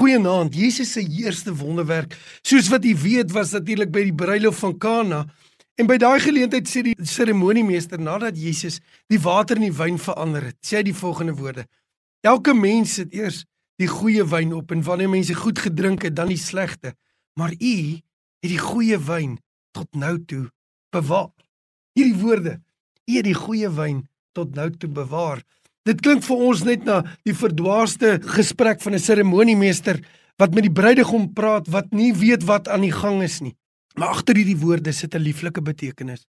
Goeienaand. Jesus se eerste wonderwerk, soos wat jy weet, was natuurlik by die bruilof van Kana. En by daai geleentheid sê die seremoniemeester nadat Jesus die water in die wyn verander het, sê hy die volgende woorde: Elke mens sit eers die goeie wyn op en wanneer mense goed gedrink het, dan die slegte. Maar u het die goeie wyn tot nou toe bewaar. Hierdie woorde: U het die goeie wyn tot nou toe bewaar. Dit klink vir ons net na die verdwaasde gesprek van 'n seremoniemeester wat met die bruidegom praat wat nie weet wat aan die gang is nie. Maar agter hierdie woorde sit 'n lieflike betekenis.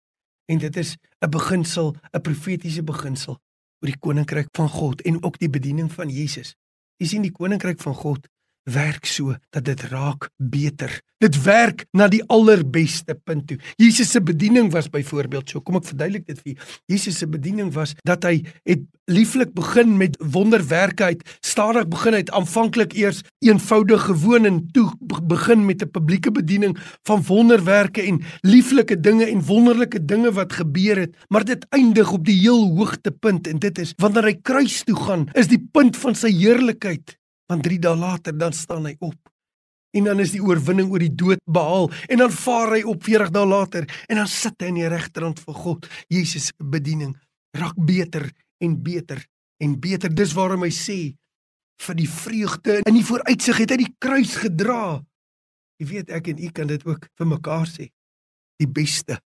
En dit is 'n beginsel, 'n profetiese beginsel oor die koninkryk van God en ook die bediening van Jesus. Jy sien die koninkryk van God werk so dat dit raak beter. Dit werk na die allerbeste punt toe. Jesus se bediening was byvoorbeeld so. Kom ek verduidelik dit vir julle. Jesus se bediening was dat hy het lieflik begin met wonderwerke uit, stadig begin uit, aanvanklik eers eenvoudig gewoon en toe begin met 'n publieke bediening van wonderwerke en lieflike dinge en wonderlike dinge wat gebeur het, maar dit eindig op die heel hoogtepunt en dit is wanneer hy kruis toe gaan, is die punt van sy heerlikheid Want 3 dae later dan staan hy op. En dan is die oorwinning oor die dood behaal en dan vaar hy op 40 dae later en dan sit hy aan die regterrand van God. Jesus se bediening raak beter en beter en beter. Dis waarom hy sê vir die vreugde in die vooruitsig het hy die kruis gedra. Jy weet ek en u kan dit ook vir mekaar sê. Die beste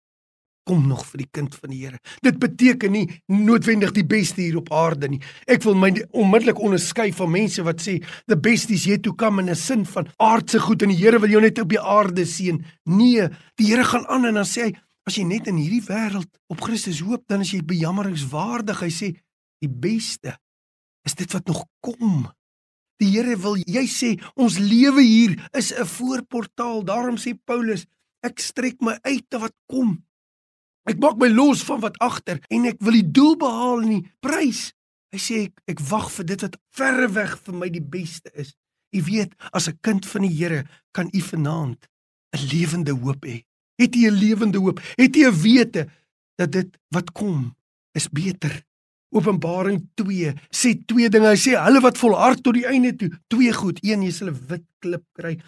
kom nog vir die kind van die Here. Dit beteken nie noodwendig die beste hier op aarde nie. Ek wil my onmiddellik onderskei van mense wat sê the best is yet to come in 'n sin van aardse goed en die Here wil jou net op die aarde sien. Nee, die Here gaan aan en dan sê hy as jy net in hierdie wêreld op Christus hoop, dan is jy bejammeringswaardig. Hy sê die beste is dit wat nog kom. Die Here wil jy sê ons lewe hier is 'n voorportaal. Daarom sê Paulus ek strek my uit te wat kom. Ek maak my los van wat agter en ek wil die doel behaal in die prys. Hy sê ek, ek wag vir dit wat verre weg vir my die beste is. U weet, as 'n kind van die Here kan u vanaand 'n lewende hoop hê. Het u 'n lewende hoop? Het u 'n wete dat dit wat kom is beter? Openbaring 2 sê twee dinge. Hy sê hulle wat volhard tot die einde toe, twee goed. Een, sal 'n wit klip kry.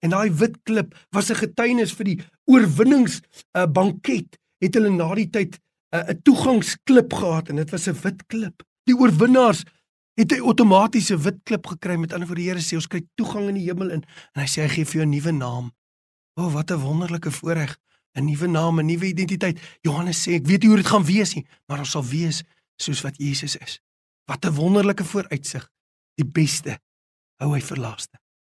En daai wit klip was 'n getuienis vir die oorwinnings uh, banket het hulle na die tyd 'n uh, toegangsklip gehad en dit was 'n wit klip. Die oorwinnaars het 'n outomatiese wit klip gekry met ander woorde die Here sê ons kry toegang in die hemel in en hy sê hy gee vir jou 'n nuwe naam. O oh, wat 'n wonderlike voorreg, 'n nuwe naam, 'n nuwe identiteit. Johannes sê ek weet nie hoe dit gaan wees nie, maar ons sal wees soos wat Jesus is. Wat 'n wonderlike vooruitsig. Die beste hou hy vir laaste.